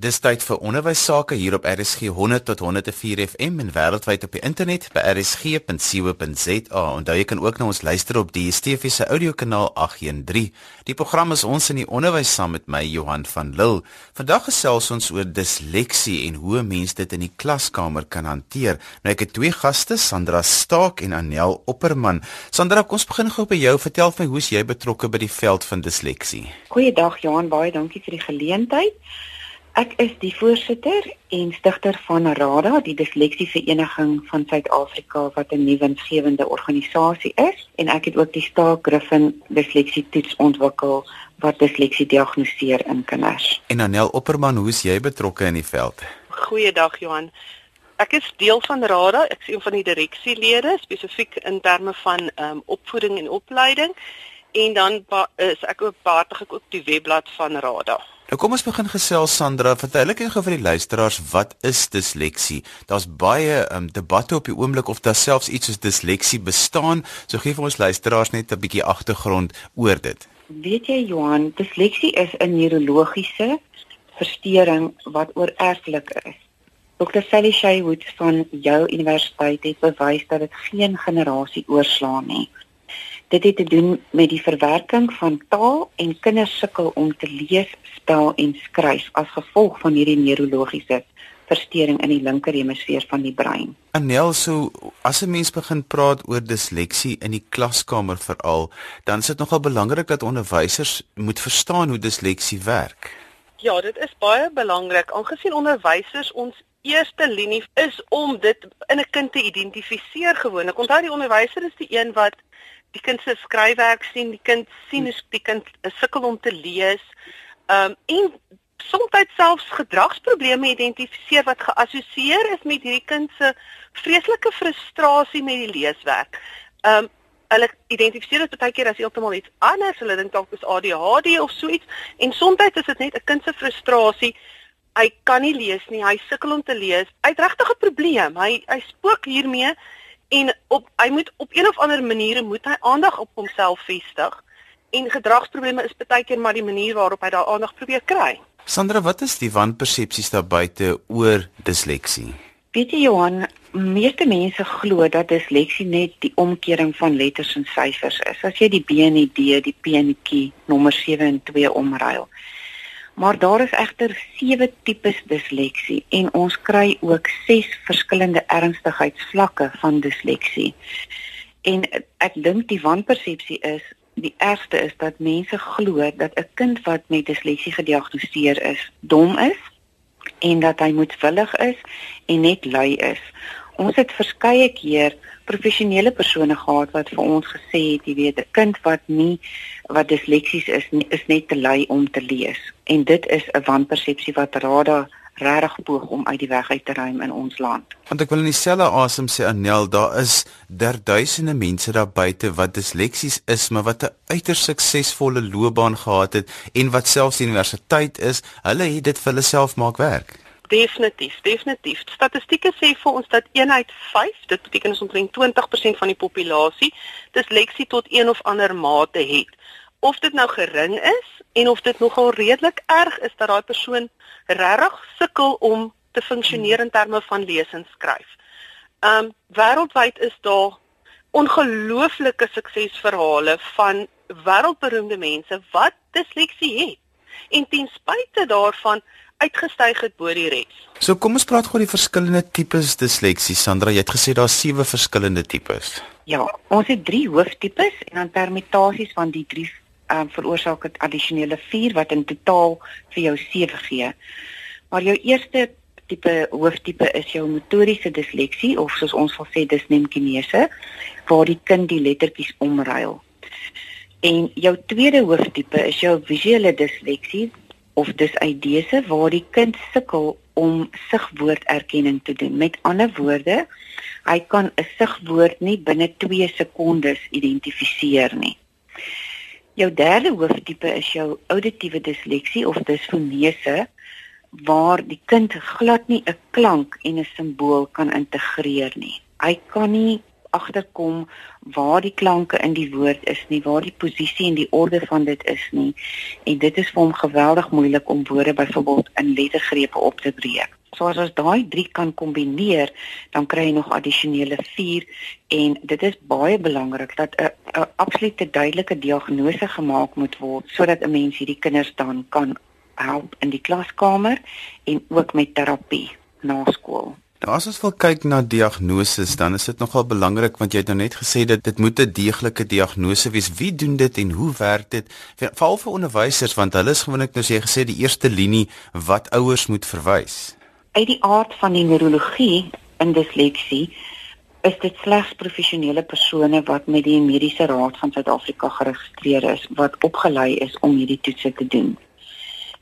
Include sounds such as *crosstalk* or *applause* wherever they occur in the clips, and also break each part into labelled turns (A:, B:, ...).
A: Dis tyd vir onderwys sake hier op RSG 100 tot 104 FM en wêreldwyd op die internet by rsg.co.za. Onthou jy kan ook na ons luister op die DSTV se audiokanaal 813. Die program is ons in die onderwys saam met my Johan van Lille. Vandag gesels ons oor disleksie en hoe mense dit in die klaskamer kan hanteer. Nou ek het twee gaste, Sandra Staak en Anel Opperman. Sandra, kom ons begin gou by jou. Vertel my hoe jy betrokke by die veld van disleksie.
B: Goeiedag Johan, baie dankie vir die geleentheid. Ek is die voorsitter en stigter van RADA, die Disleksie Vereniging van Suid-Afrika wat 'n nuwensgewende organisasie is en ek het ook die Staak Griffin Disleksie Toets ontwikkel wat disleksie diagnoseer in kinders.
A: En Anel Opperman, hoe is jy betrokke in die veld?
C: Goeiedag Johan. Ek is deel van RADA, ek is een van die direksielede spesifiek in terme van ehm um, opvoeding en opleiding en dan is ek ook behartig ek ook die webblad van RADA.
A: Nou kom ons begin gesels Sandra, vertel ek gou vir die luisteraars wat is disleksie? Daar's baie um, debatte op die oomblik of daar selfs iets soos disleksie bestaan. So gee vir ons luisteraars net 'n bietjie agtergrond oor dit.
B: Weet jy Johan, disleksie is 'n neurologiese verstoring wat oorerflik is. Dr. Sally Shaywood van jou universiteit het bewys dat dit geen generasie oorslaan nie. Dit het te doen met die verwerking van taal en kinders sukkel om te lees, spel en skryf as gevolg van hierdie neurologiese verstoring in die linker hemisfeer van die brein.
A: Anel, so as 'n mens begin praat oor disleksie in die klaskamer veral, dan is dit nogal belangrik dat onderwysers moet verstaan hoe disleksie werk.
C: Ja, dit is baie belangrik aangesien onderwysers ons eerste linie is om dit in 'n kind te identifiseer gewoonlik. Onthou die onderwyser is die een wat die kind se skryfwerk sien, die kind sien hoe die kind sukkel om te lees. Ehm um, en soms selfs gedragsprobleme identifiseer wat geassosieer is met hierdie kind se vreeslike frustrasie met die leeswerk. Ehm um, hulle identifiseer dit baie keer as heeltemal iets anders. Hulle dink dalk is ADHD of so iets en soms is dit net 'n kind se frustrasie. Hy kan nie lees nie. Hy sukkel om te lees. Hy het regtig 'n probleem. Hy hy spook hiermee en op hy moet op een of ander manier moet hy aandag op homself vestig en gedragsprobleme is baie keer maar die manier waarop hy daai aandag probeer kry.
A: Sandra, wat is die wanpersepsies daar buite oor disleksie?
B: Weet jy Johan, meeste mense glo dat disleksie net die omkering van letters en syfers is. As jy die B en die D, die P en die Q nommer 7 en 2 omruil. Maar daar is egter sewe tipes disleksie en ons kry ook ses verskillende ernstigheidsvlakke van disleksie. En ek dink die wanpersepsie is die ergste is dat mense glo dat 'n kind wat met disleksie gediagnoseer is, dom is en dat hy moedwillig is en net lui is. Ons het verskeie keer professionele persone gehad wat vir ons gesê het, jy weet, 'n kind wat nie wat disleksies is, nie, is net te lui om te lees. En dit is 'n wanpersepsie wat RADA regtig poog om uit die weg uit te ruim in ons land.
A: Want ek wil in dieselfde asem sê Anel, daar is derduisende mense daar buite wat disleksies is, maar wat 'n uiters suksesvolle loopbaan gehad het en wat selfs universiteit is, hulle het dit vir hulle self maak werk.
C: Definitief, definitief. Statistieke sê vir ons dat 1 uit 5, dit beteken ons omtrent 20% van die populasie disleksie tot een of ander mate het. Of dit nou gering is en of dit nogal redelik erg is dat daai persoon regtig sukkel om te funksioneer in terme van lees en skryf. Um wêreldwyd is daar ongelooflike suksesverhale van wêreldberoemde mense wat disleksie het. En ten spyte daarvan uitgestyg het bo die res.
A: So kom ons praat gou die verskillende tipes disleksie. Sandra, jy het gesê daar's sewe verskillende tipes.
B: Ja, ons het drie hooftipes en dan permutasies van die drie ehm um, veroorsaak dit addisionele 4 wat in totaal vir jou 7 gee. Maar jou eerste tipe hooftipe is jou motoriese disleksie of soos ons sal sê disnemkinese waar die kind die lettertjies omruil. En jou tweede hooftipe is jou visuele disleksie of disaidese waar die kind sukkel om sigwoorderkenning te doen. Met ander woorde, hy kan 'n sigwoord nie binne 2 sekondes identifiseer nie. Jou derde hooftipe is jou auditiewe disleksie of disfonese waar die kind glad nie 'n klank en 'n simbool kan integreer nie. Hy kan nie agterkom waar die klanke in die woord is nie, waar die posisie en die orde van dit is nie. En dit is vir hom geweldig moeilik om woorde byvoorbeeld in lettergrepe op te breek. So as ons daai 3 kan kombineer, dan kry jy nog addisionele 4 en dit is baie belangrik dat 'n 'n absolute duidelike diagnose gemaak moet word sodat 'n mens hierdie kinders dan kan help in die klaskamer en ook met terapie na skool.
A: Nou as ons wil kyk na diagnoses, dan is dit nogal belangrik want jy het nou net gesê dat dit moet 'n deeglike diagnose wees. Wie doen dit en hoe werk dit? Veral vir onderwysers want hulle is gewoonlik nou sê jy gesê die eerste linie wat ouers moet verwys.
B: Uit die aard van die neurologie in disleksie is dit slegs professionele persone wat met die Mediese Raad van Suid-Afrika geregistreer is wat opgelei is om hierdie toetse te doen.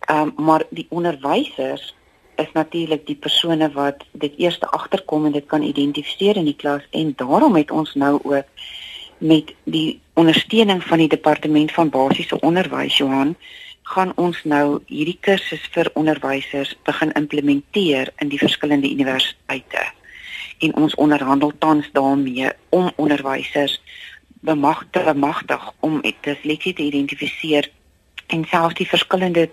B: Ehm um, maar die onderwysers is natuurlik die persone wat dit eers agterkom en dit kan identifiseer in die klas. En daarom het ons nou ook met die ondersteuning van die departement van basiese onderwys Johan gaan ons nou hierdie kursus vir onderwysers begin implementeer in die verskillende universiteite. En ons onderhandel tans daarmee om onderwysers bemagtig bemagtig om disleksie te identifiseer en selfs die verskillende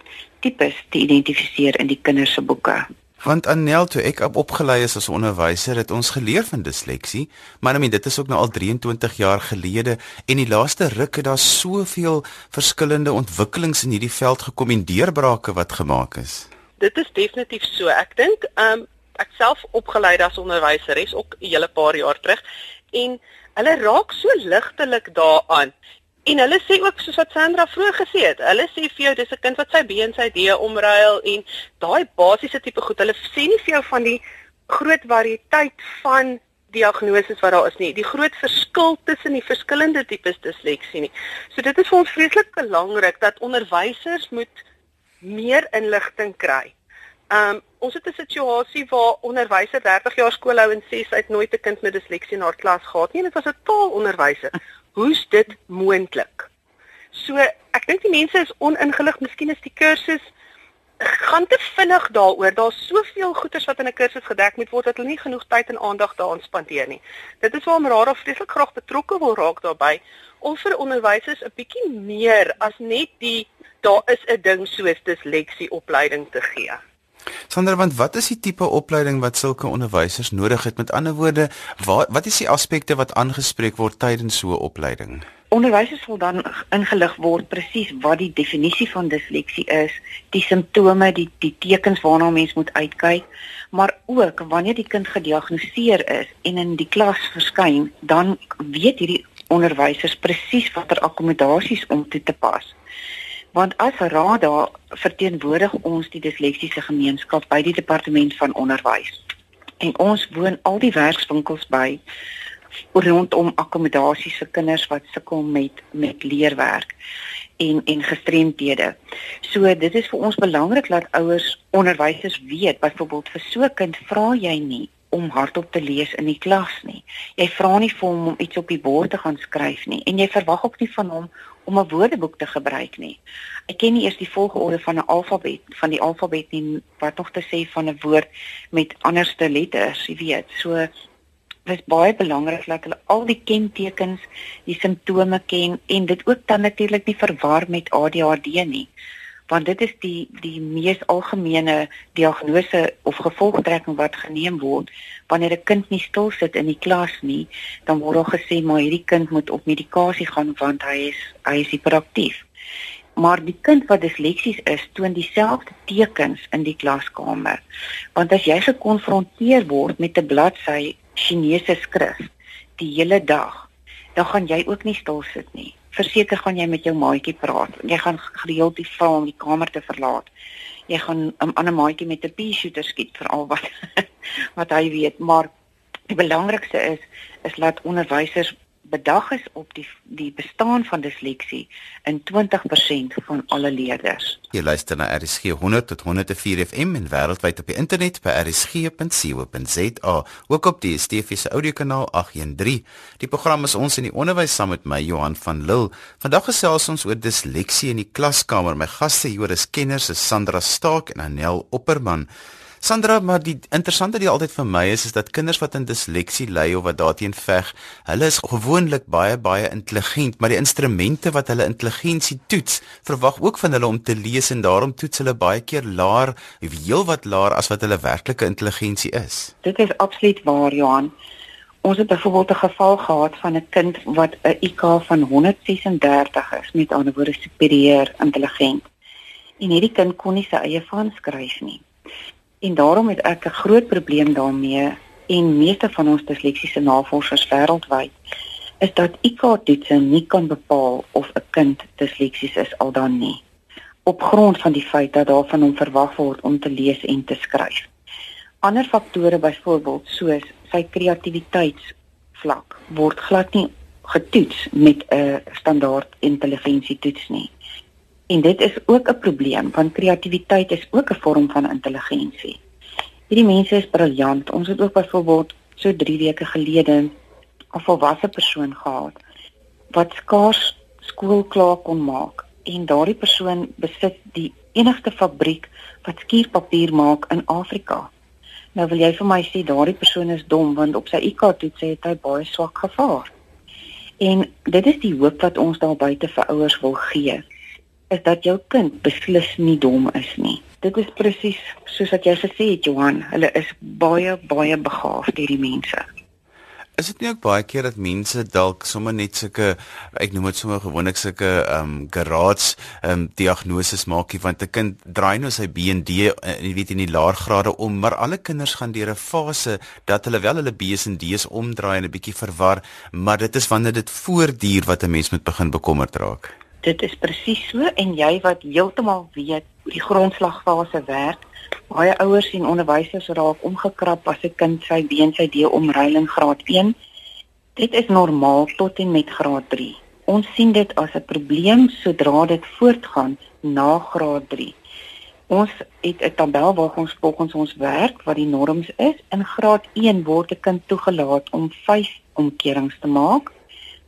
B: tipes te identifiseer in die kinders se boeke.
A: Want Annel toe ek opgelei is as onderwyser het ons geleer van disleksie, maar I mean dit is ook nou al 23 jaar gelede en die laaste ruk het daar soveel verskillende ontwikkelings in hierdie veld gekom en deurbrake wat gemaak is.
C: Dit is definitief so. Ek dink ehm um, ek self opgelei as onderwyser is ook 'n hele paar jaar terug en hulle raak so ligtelik daaraan. En hulle sê ook soos wat Sandra vroeër gesê het, hulle sê vir jou dis 'n kind wat sy B en sy D omruil en daai basiese tipe goed. Hulle sê nie vir jou van die groot variëteit van diagnoses wat daar is nie. Die groot verskil tussen die verskillende tipes disleksie nie. So dit is vir ons vreeslik belangrik dat onderwysers moet meer inligting kry. Um ons het 'n situasie waar onderwysers 30 jaar skool hou en sê sy het nooit 'n kind met disleksie na haar klas gehad nie en dit was 'n taalonderwyser hoe's dit moontlik? So, ek dink die mense is oningelig, miskien is die kursus gaan te vinnig daaroor. Daar's soveel goeders wat in 'n kursus gedek moet word dat hulle nie genoeg tyd en aandag daaraan spandeer nie. Dit is waarom Rada vreeslik graag betrokke wil raak daarbey om vir onderwysers 'n bietjie meer as net die daar is 'n ding soos disleksie opleiding te gee.
A: Sonder want wat is die tipe opleiding wat sulke onderwysers nodig het? Met ander woorde, wat wat is die aspekte wat aangespreek word tydens so 'n opleiding?
B: Onderwysers sal dan ingelig word presies wat die definisie van disleksie is, die simptome, die die tekens waarna mens moet uitkyk, maar ook wanneer die kind gediagnoseer is en in die klas verskyn, dan weet hierdie onderwysers presies watter akkommodasies om toe te pas want as Rada verteenwoordig ons die disleksiese gemeenskap by die departement van onderwys. En ons woon al die werkswinkels by rondom akkommodasies vir kinders wat sukkel met met leerwerk en en gestremdhede. So dit is vir ons belangrik dat ouers onderwysers weet byvoorbeeld vir so 'n kind vra jy nie om hardop te lees in die klas nie. Jy vra nie vir hom om iets op die bord te gaan skryf nie en jy verwag ook nie van hom om 'n woordeboek te gebruik nie. Ek ken nie eers die volgorde van 'n alfabet van die alfabet nie wat nog te sê van 'n woord met anderste letters, jy weet. So dit is baie belangrik dat hulle al die kentekens, die simptome ken en dit ook dan natuurlik nie verwar met ADHD nie want dit is die die mees algemene diagnose of gevolgtrekking wat geneem word. Wanneer 'n kind nie stil sit in die klas nie dan word daar gesê maar hierdie kind moet op medikasie gaan want hy is hy is hiperaktief maar die kind wat disleksies is toon dieselfde tekens in die klaskamer. Want as jy gekonfronteer word met 'n bladsy Chinese skrif die hele dag dan gaan jy ook nie stil sit nie verseker gaan jy met jou maatjie praat. Jy gaan gereeld die vra om die kamer te verlaat. Jy gaan 'n ander maatjie met 'n pea-shooter skiet vir al wat *laughs* wat hy weet, maar die belangrikste is is laat onderwysers bedag is op die die bestaan van disleksie in 20% van alle leerders.
A: Jy luister na RSG 100 tot 104 FM en wêreldwyd op die internet by rsg.co.za, ook op die DSTV se audiokanaal 813. Die program is ons in die onderwys saam met my Johan van Lille. Vandag gesels ons oor disleksie in die klaskamer. My gaste hier is kenners is Sandra Staak en Anel Opperman. Sandra, maar die interessante deel altyd vir my is is dat kinders wat in disleksie ly of wat daarteen veg, hulle is gewoonlik baie baie intelligent, maar die instrumente wat hulle intelligensie toets, verwag ook van hulle om te lees en daarom toets hulle baie keer laer, heel wat laer as wat hulle werklike intelligensie is.
B: Dit is absoluut waar, Johan. Ons het byvoorbeeld 'n geval gehad van 'n kind wat 'n IQ van 136 is, met ander woorde superieur intelligent. En hierdie kind kon nie sy eie van skryf nie. En daarom het ek 'n groot probleem daarmee en meeste van ons disleksiese navorsers wêreldwyd is dat IQ-toetse nie kan bepaal of 'n kind disleksies is al dan nie op grond van die feit dat daar van hom verwag word om te lees en te skryf. Ander faktore byvoorbeeld soos sy kreatiwiteitsvlak word glad nie getoets met 'n standaard intelligensietoets nie. En dit is ook 'n probleem want kreatiwiteit is ook 'n vorm van intelligensie. Hierdie mense is briljant. Ons het ook byvoorbeeld so 3 weke gelede 'n volwasse persoon gehad wat skaars skool klaar kon maak en daardie persoon besit die enigste fabriek wat skuurpapier maak in Afrika. Nou wil jy vir my sê daardie persoon is dom want op sy IQ-toets het hy baie swak gevaar. En dit is die hoop wat ons daar buite vir ouers wil gee is dat jou kind beslis nie dom is nie. Dit is presies soos wat jy gesê het Johan, hulle is baie baie begaafd hierdie mense.
A: Is dit nie ook baie keer dat mense dalk sommer net sulke ek noem dit sommer gewoonlik sulke ehm um, garage ehm um, diagnoses maakie want 'n kind draai nou sy BND en uh, jy weet in die laer grade om maar alle kinders gaan deur 'n fase dat hulle wel hulle B's en D's omdraai en 'n bietjie verwar maar dit is wanneer dit voortduur wat 'n mens moet begin bekommerd raak
B: dit is presies so en jy wat heeltemal weet hoe die grondslagfase werk. Baie ouers en onderwysers raak omgekrap as 'n kind sy been sy D omruil in graad 1. Dit is normaal tot en met graad 3. Ons sien dit as 'n probleem sodra dit voortgaan na graad 3. Ons het 'n tabel waar ons volgens ons werk wat die norms is. In graad 1 word 'n kind toegelaat om 5 omkerings te maak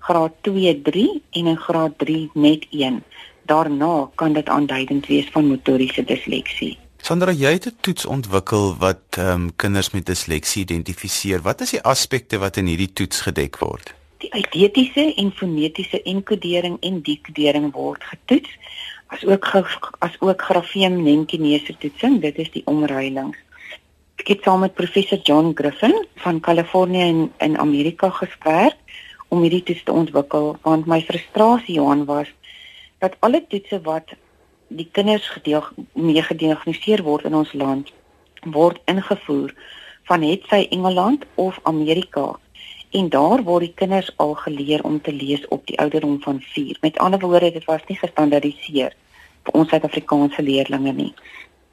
B: graad 2 3 en in graad 3 net 1. Daarna kan dit aanduidend wees van motoriese disleksie.
A: Sandra, jy het 'n toets ontwikkel wat ehm um, kinders met disleksie identifiseer. Wat is die aspekte wat in hierdie toets gedek word?
B: Die eidetiese en fonetiese enkodering en dekodering word getoets, asook as ook grafeem nemkinese toetsing. Dit is die omruilings. Ek het saam met professor John Griffin van Kalifornië in in Amerika gespreek om hierdie toets te ontwikkel want my frustrasie Johan was dat alle toetse wat die kinders mee gediagnoseer word in ons land word ingevoer van het sy Engeland of Amerika. En daar word die kinders al geleer om te lees op die ouderdom van 4 met ander woorde dit was nie gestandaardiseer vir ons Suid-Afrikaanse leerdlinge nie.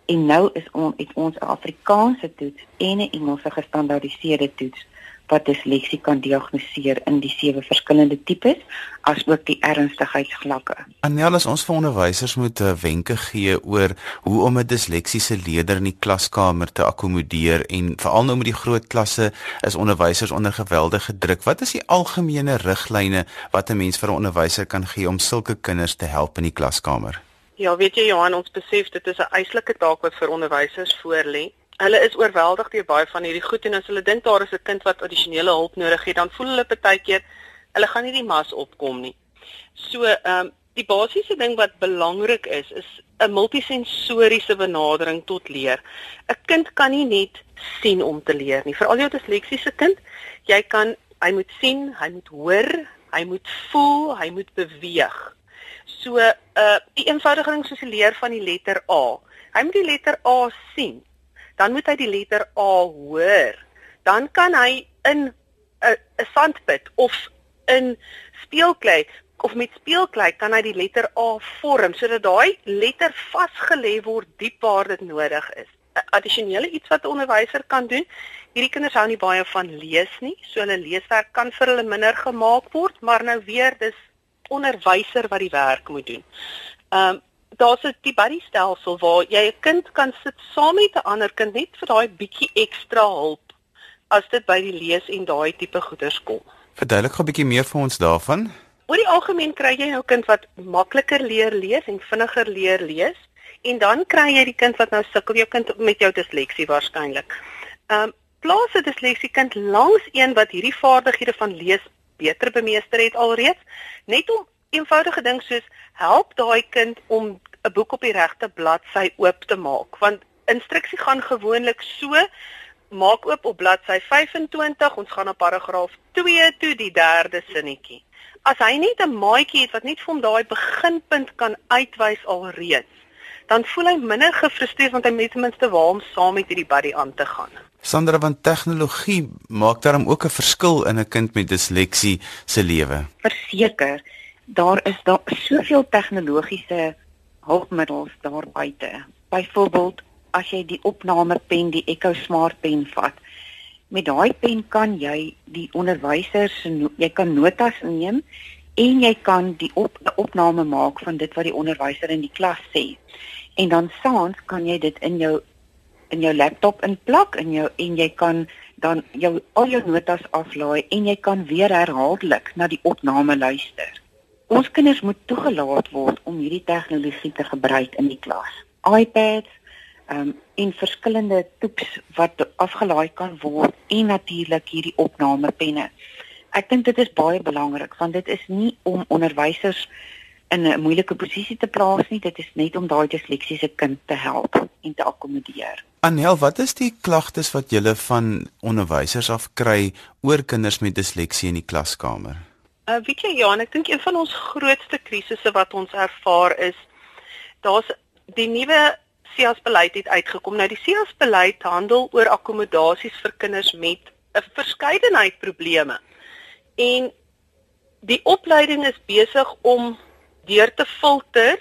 B: En nou is ons het ons 'n Afrikaanse toets en 'n Engelse gestandaardiseerde toets wat disleksie kan diagnoseer in die sewe verskillende tipes asook die ernstigheidsvlakke.
A: Anelis ons vir onderwysers moet uh, wenke gee oor hoe om 'n disleksiese leerder in die klaskamer te akkommodeer en veral nou met die groot klasse is onderwysers onder geweldige druk. Wat is die algemene riglyne wat 'n mens vir 'n onderwyser kan gee om sulke kinders te help in die klaskamer?
C: Ja, weet jy Johan, ons besef dit is 'n eislike taak wat vir onderwysers voorlê hulle is oorweldig deur baie van hierdie goed en as hulle dink daar is 'n kind wat addisionele hulp nodig het, dan voel hulle baie keer hulle gaan nie die mas opkom nie. So, ehm um, die basiese ding wat belangrik is, is 'n multisensoriese benadering tot leer. 'n Kind kan nie net sien om te leer nie. Veral jou disleksiese kind, jy kan hy moet sien, hy moet hoor, hy moet voel, hy moet beweeg. So, uh die eenvoudige ding soos die leer van die letter A. Hy moet die letter A sien dan moet hy die letter A hoor. Dan kan hy in 'n 'n sandpit of in speelklei of met speelklei kan hy die letter A vorm sodat daai letter vasgelê word diep waar dit nodig is. 'n Addisionele iets wat 'n onderwyser kan doen. Hierdie kinders hou nie baie van lees nie, so hulle leeswerk kan vir hulle minder gemaak word, maar nou weer dis onderwyser wat die werk moet doen. Ehm um, daar's 'n die buddy stelsel waar jy 'n kind kan sit saam met 'n ander kind net vir daai bietjie ekstra hulp as dit by die lees en daai tipe goeders kom.
A: Verduidelik gou 'n bietjie meer vir ons daarvan.
C: Oor die algemeen kry jy nou 'n kind wat makliker leer lees en vinniger leer lees En dan kry jy die kind wat nou sukkel, jou kind met jou disleksie waarskynlik. Ehm um, plaas 'n disleksie kind langs een wat hierdie vaardighede van lees beter bemeester het alreeds, net om eenvoudige ding soos help daai kind om 'n boek op die regte bladsy oop te maak, want instruksie gaan gewoonlik so maak oop op bladsy 25, ons gaan na paragraaf 2 toe, die derde sinnetjie. As hy net 'n maatjie het wat net vir hom daai beginpunt kan uitwys alreeds, dan voel hy minder gefrustreerd want hy met ten minste waar om saam met hierdie buddy aan te gaan.
A: Sandra van tegnologie maak daarom ook 'n verskil in 'n kind met disleksie se lewe.
B: Verseker, daar is daar soveel tegnologiese hulpmiddels daar buite. Byvoorbeeld as jy die opname pen, die Echo Smart pen vat. Met daai pen kan jy die onderwysers jy kan notas neem en jy kan die op, opname maak van dit wat die onderwyser in die klas sê. En dan saans kan jy dit in jou in jou laptop inplak en jou en jy kan dan jou al jou notas aflaai en jy kan weer herhaaldelik na die opname luister. Ons kinders moet toegelaat word om hierdie tegnologie te gebruik in die klas. iPads, ehm um, en verskillende toeps wat afgelaai kan word en natuurlik hierdie opname penne. Ek dink dit is baie belangrik want dit is nie om onderwysers in 'n moeilike posisie te plaas nie, dit is net om daai disleksiese kind te help en te akkommodeer.
A: Anel, wat is die klagtes wat julle van onderwysers af kry oor kinders met disleksie in die klaskamer?
C: Uh weet jy Jan, ek dink een van ons grootste krisisse wat ons ervaar is daar's die nuwe SIAS beleid het uitgekom. Nou die SIAS beleid handel oor akkommodasies vir kinders met 'n verskeidenheid probleme. En die opleiding is besig om deur te filter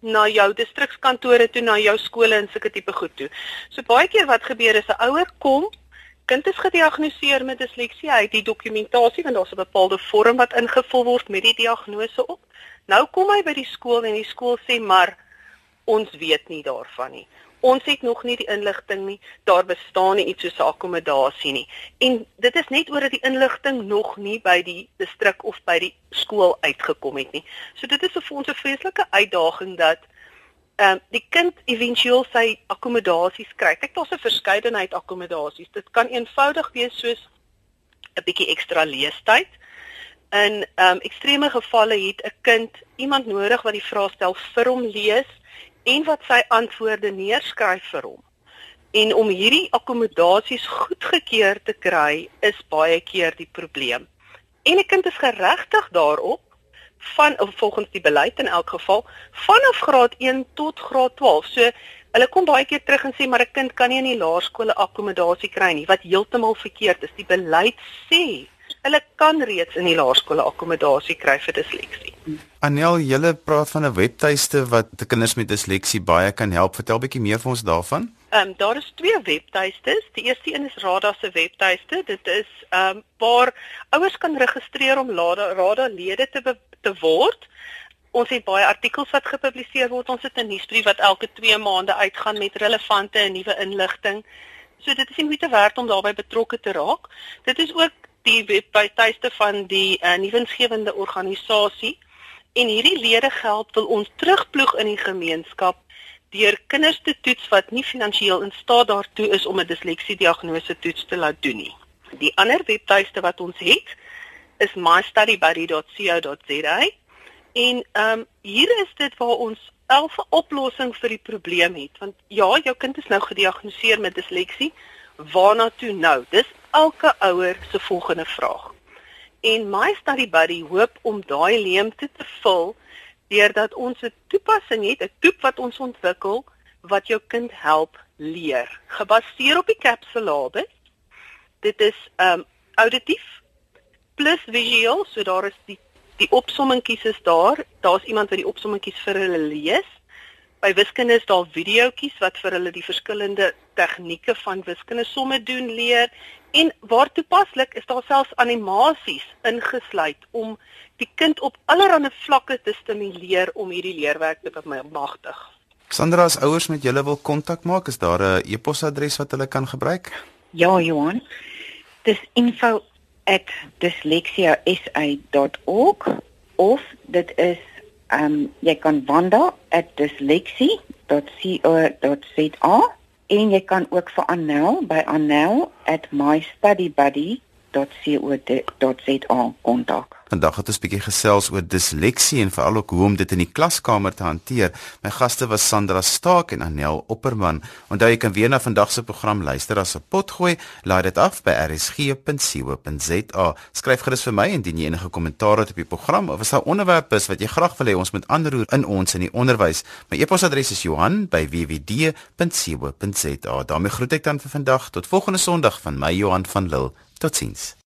C: na jou distrikskantore toe, na jou skole en sulke tipe goed toe. So baie keer wat gebeur is 'n ouer kom, kind is gediagnoseer met disleksie, hy het die dokumentasie want daar's 'n bepaalde vorm wat ingevul word met die diagnose op. Nou kom hy by die skool en die skool sê maar ons weet nie daarvan nie. Ons het nog nie die inligting nie. Daar bestaan nie iets soos 'n akkommodasie nie. En dit is net oor dat die inligting nog nie by die distrik of by die skool uitgekom het nie. So dit is vir ons 'n vreeslike uitdaging dat ehm um, die kind éventueel sy akkommodasies kry. Kyk, daar's 'n verskeidenheid akkommodasies. Dit kan eenvoudig wees soos 'n bietjie ekstra leestyd. In ehm um, ekstreme gevalle het 'n kind iemand nodig wat die vraestel vir hom lees en wat sy antwoorde neerskryf vir hom. En om hierdie akkommodasies goedgekeur te kry is baie keer die probleem. En 'n kind is geregtig daarop van volgens die beleid in elk geval vanaf graad 1 tot graad 12. So hulle kom baie keer terug en sê maar 'n kind kan nie in die laerskole akkommodasie kry nie wat heeltemal verkeerd is. Die beleid sê hulle kan reeds in die laerskole akkommodasie kry vir disleksie.
A: Anel, julle praat van 'n webtuiste wat kinders met disleksie baie kan help. Vertel bietjie meer vir ons daarvan.
C: Ehm um, daar is twee webtuistes. Die eerste een is Rada se webtuiste. Dit is ehm um, waar ouers kan registreer om Rada lede te te word. Ons het baie artikels wat gepubliseer word. Ons het 'n nuusbrief wat elke 2 maande uitgaan met relevante en nuwe inligting. So dit is nie moeite werd om daarbey betrokke te raak. Dit is ook die webtuiste van die uh, nuwensgewende organisasie en hierdie lede geld wil ons terugploeg in die gemeenskap deur kinders te toets wat nie finansiëel in staat daartoe is om 'n disleksie diagnose toets te laat doen nie. Die ander webtuiste wat ons het is mystudybuddy.co.za en ehm um, hier is dit waar ons 'n oplossing vir die probleem het want ja, jou kind is nou gediagnoseer met disleksie. Waarna toe nou? Dis elke ouer se volgende vraag. En my study buddy hoop om daai leemte te vul deurdat ons 'n toepassing het, 'n toep wat ons ontwikkel wat jou kind help leer, gebaseer op die kapsulabus. Dit is um auditief plus visueel, so daar is die die opsommingkies is daar. Daar's iemand wat die opsommingkies vir hulle lees. By wiskunde is daar videoetjies wat vir hulle die verskillende tegnieke van wiskunde somme doen leer En waar toepaslik is daar selfs animasies ingesluit om die kind op allerlei vlakke te stimuleer om hierdie leerwerk te bemagtig.
A: Sandra, as ouers met julle wil kontak maak, is daar 'n e-posadres wat hulle kan gebruik?
B: Ja, Johan. Dis info@dyslexiasa.org of dit is ehm um, jy kan wanda@dyslexie www.mystudybuddy.co.za en jy kan ook vir Annel by annel@mystudybuddy.co.za kontak.
A: Vandag het ons 'n bietjie gesels oor disleksie en veral ook hoe om dit in die klaskamer te hanteer. My gaste was Sandra Staak en Anel Opperman. Onthou jy kan weer na vandag se program luister as 'n potgooi. Laai dit af by rsg.co.za. Skryf gerus vir my indien jy enige kommentaar het op die program of as daar onderwerpe is wat jy graag wil hê ons moet aanroer in ons in die onderwys. My e-posadres is Johan@wwd.co.za. daarmee groet ek dan vir vandag tot volgende Sondag van my Johan van Lille. Totsiens.